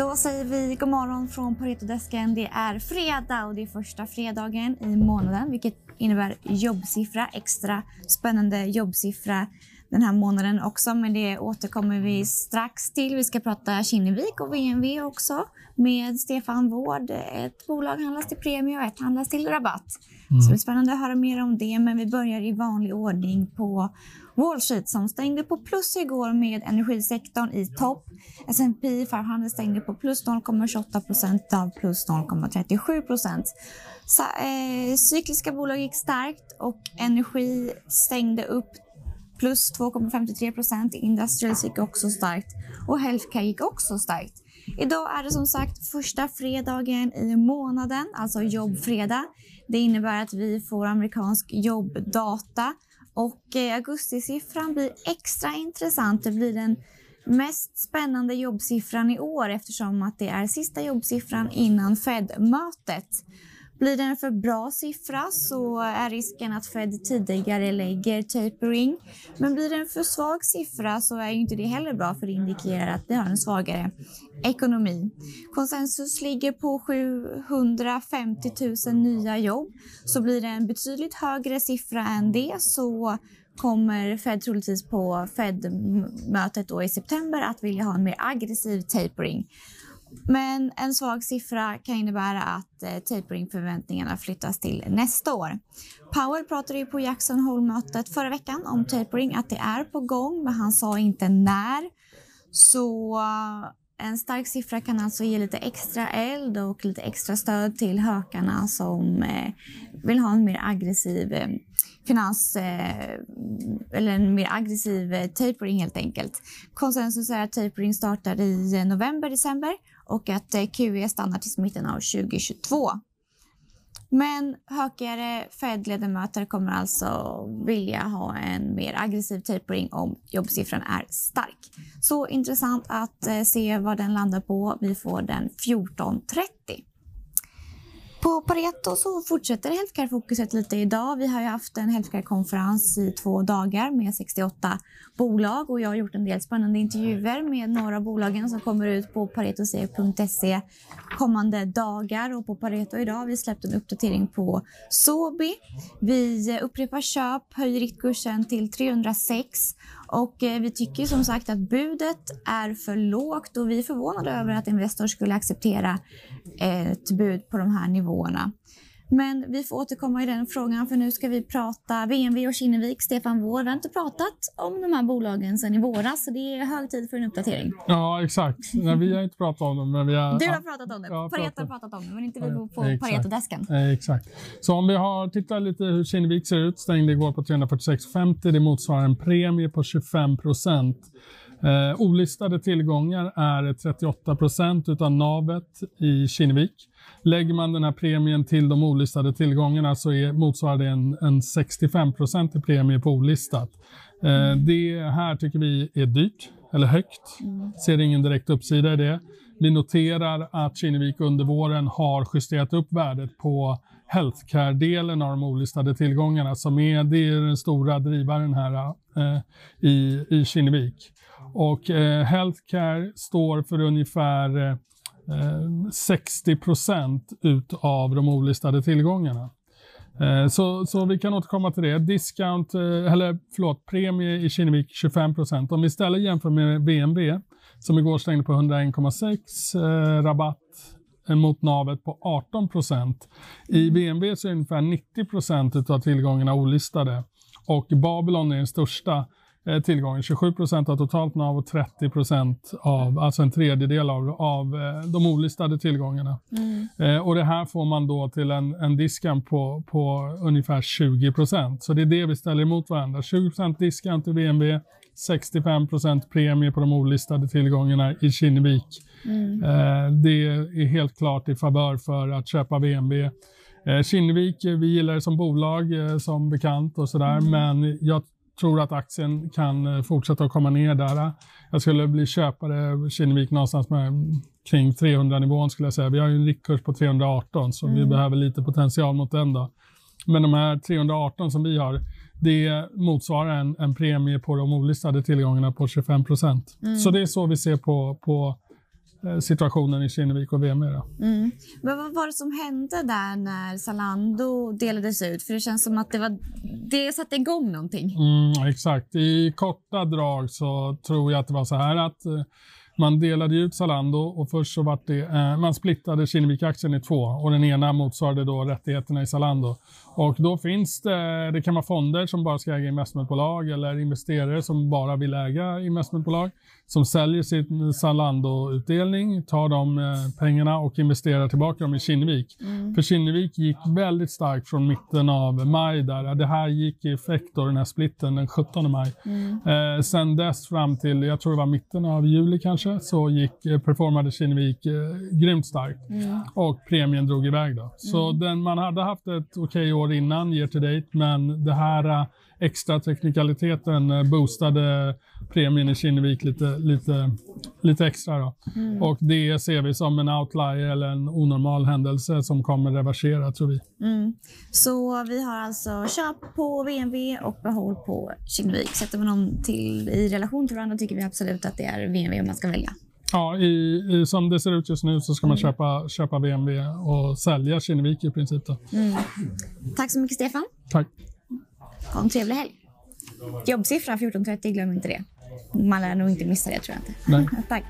Då säger vi god morgon från Paretodesken. Det är fredag och det är första fredagen i månaden vilket innebär jobbsiffra, extra spännande jobbsiffra den här månaden också, men det återkommer vi strax till. Vi ska prata Kinnevik och VNV också med Stefan Wård. Ett bolag handlas till premie och ett handlas till rabatt. Mm. Så det är spännande att höra mer om det, men vi börjar i vanlig ordning på Wall Street som stängde på plus igår med energisektorn i topp. S&P 500 stängde på plus 0,28 procent av plus 0,37 procent. Eh, cykliska bolag gick starkt och energi stängde upp plus 2,53 procent. Industrials gick också starkt och Healthcare gick också starkt. Idag är det som sagt första fredagen i månaden, alltså jobbfredag. Det innebär att vi får amerikansk jobbdata och eh, augustisiffran blir extra intressant. Det blir den mest spännande jobbsiffran i år eftersom att det är sista jobbsiffran innan Fed-mötet. Blir det en för bra siffra så är risken att Fed tidigare lägger tapering. Men blir det en för svag siffra så är inte det heller bra för det indikerar att vi har en svagare ekonomi. Konsensus ligger på 750 000 nya jobb. Så blir det en betydligt högre siffra än det så kommer Fed troligtvis på Fed-mötet i september att vilja ha en mer aggressiv tapering. Men en svag siffra kan innebära att eh, tapering-förväntningarna flyttas till nästa år. Powell pratade ju på Jackson Hole-mötet förra veckan om tapering, att det är på gång, men han sa inte när. Så en stark siffra kan alltså ge lite extra eld och lite extra stöd till hökarna som eh, vill ha en mer aggressiv eh, finans eh, eller en mer aggressiv eh, tapering helt enkelt. Konsensus är att tapering startar i november, december och att eh, QE stannar till mitten av 2022. Men hökigare Fed-ledamöter kommer alltså vilja ha en mer aggressiv tapering om jobbsiffran är stark. Så intressant att eh, se vad den landar på. Vi får den 14.30. På Pareto så fortsätter healthcare-fokuset lite idag. Vi har ju haft en healthcare-konferens i två dagar med 68 bolag och jag har gjort en del spännande intervjuer med några av bolagen som kommer ut på paretose.se kommande dagar och på Pareto idag har vi släppt en uppdatering på Sobi. Vi upprepar köp, höjer riktkursen till 306 och eh, vi tycker som sagt att budet är för lågt och vi är förvånade över att Investor skulle acceptera eh, ett bud på de här nivåerna. Men vi får återkomma i den frågan för nu ska vi prata VNV och Kinnevik. Stefan Wård har inte pratat om de här bolagen sedan i våras så det är hög tid för en uppdatering. Ja, exakt. Nej, vi har inte pratat om dem. Men vi har... Du har pratat om det. Pareto har pratat om det, men inte vi på, på Pareto-desken. Exakt. Så om vi har tittat lite hur Kinnevik ser ut, stängde igår på 346,50. Det motsvarar en premie på 25 procent. Eh, olistade tillgångar är 38 procent av navet i Kinnevik. Lägger man den här premien till de olistade tillgångarna så är, motsvarar det en, en 65 i premie på olistat. Eh, det här tycker vi är dyrt, eller högt. Ser ingen direkt uppsida i det. Vi noterar att Kinnevik under våren har justerat upp värdet på healthcare-delen av de olistade tillgångarna som är, det är den stora drivaren här eh, i, i Kinnevik. Och eh, healthcare står för ungefär eh, eh, 60 procent utav de olistade tillgångarna. Eh, så, så vi kan återkomma till det. Discount, eh, eller förlåt, premie i Kinnevik 25 procent. Om vi istället jämför med VNB som igår stängde på 101,6 eh, rabatt mot navet på 18 procent. I VNB så är ungefär 90 procent av tillgångarna olistade och Babylon är den största tillgången. 27 procent av totalt NAV och 30 procent av, alltså en tredjedel av, av eh, de olistade tillgångarna. Mm. Eh, och det här får man då till en, en discount på, på ungefär 20 procent. Så det är det vi ställer emot varandra. 20 procent discount i VNB, 65 procent premie på de olistade tillgångarna i Kinnevik. Mm. Eh, det är helt klart i favör för att köpa VNB. Eh, Kinnevik, vi gillar det som bolag eh, som bekant och sådär, mm. men jag tror att aktien kan eh, fortsätta att komma ner där. Jag skulle bli köpare Kinnevik någonstans med kring 300-nivån skulle jag säga. Vi har ju en riktkurs på 318 så mm. vi behöver lite potential mot den då. Men de här 318 som vi har, det motsvarar en, en premie på de olistade tillgångarna på 25 procent. Mm. Så det är så vi ser på, på situationen i Kinnevik och. Då. Mm. Men vad var det som hände där när Zalando delades ut? För det känns som att det, var, det satte igång någonting. Mm, exakt. I korta drag så tror jag att det var så här att eh, man delade ut Zalando och först så var det, eh, man splittade Kinnevik-aktien i två och den ena motsvarade då rättigheterna i Zalando. Och då finns det, det kan vara fonder som bara ska äga investmentbolag eller investerare som bara vill äga investmentbolag som säljer sin Zalando-utdelning, tar de eh, pengarna och investerar tillbaka dem i Kinnevik. Mm. För Kinnevik gick väldigt starkt från mitten av maj där. Det här gick i effekt då, den här splitten den 17 maj. Mm. Eh, sen dess fram till, jag tror det var mitten av juli kanske, så gick, eh, performade Kinnevik eh, grymt starkt. Mm. Och premien drog iväg då. Så mm. den, man hade haft ett okej okay år innan, year to date, men det här eh, extra teknikaliteten eh, boostade premien i Kinnevik lite, lite, lite extra. Då. Mm. Och det ser vi som en outlier eller en onormal händelse som kommer reversera tror vi. Mm. Så vi har alltså köp på VNV och behåll på Kinnevik. Sätter man dem till, i relation till varandra tycker vi absolut att det är VNV man ska välja. Ja, i, i, som det ser ut just nu så ska man mm. köpa, köpa VNV och sälja Kinnevik i princip. Mm. Tack så mycket Stefan. Tack. Ha en trevlig helg. Jobbsiffra 14.30, glöm inte det. Man lär nog inte missa det tror jag inte. Nej. Tack.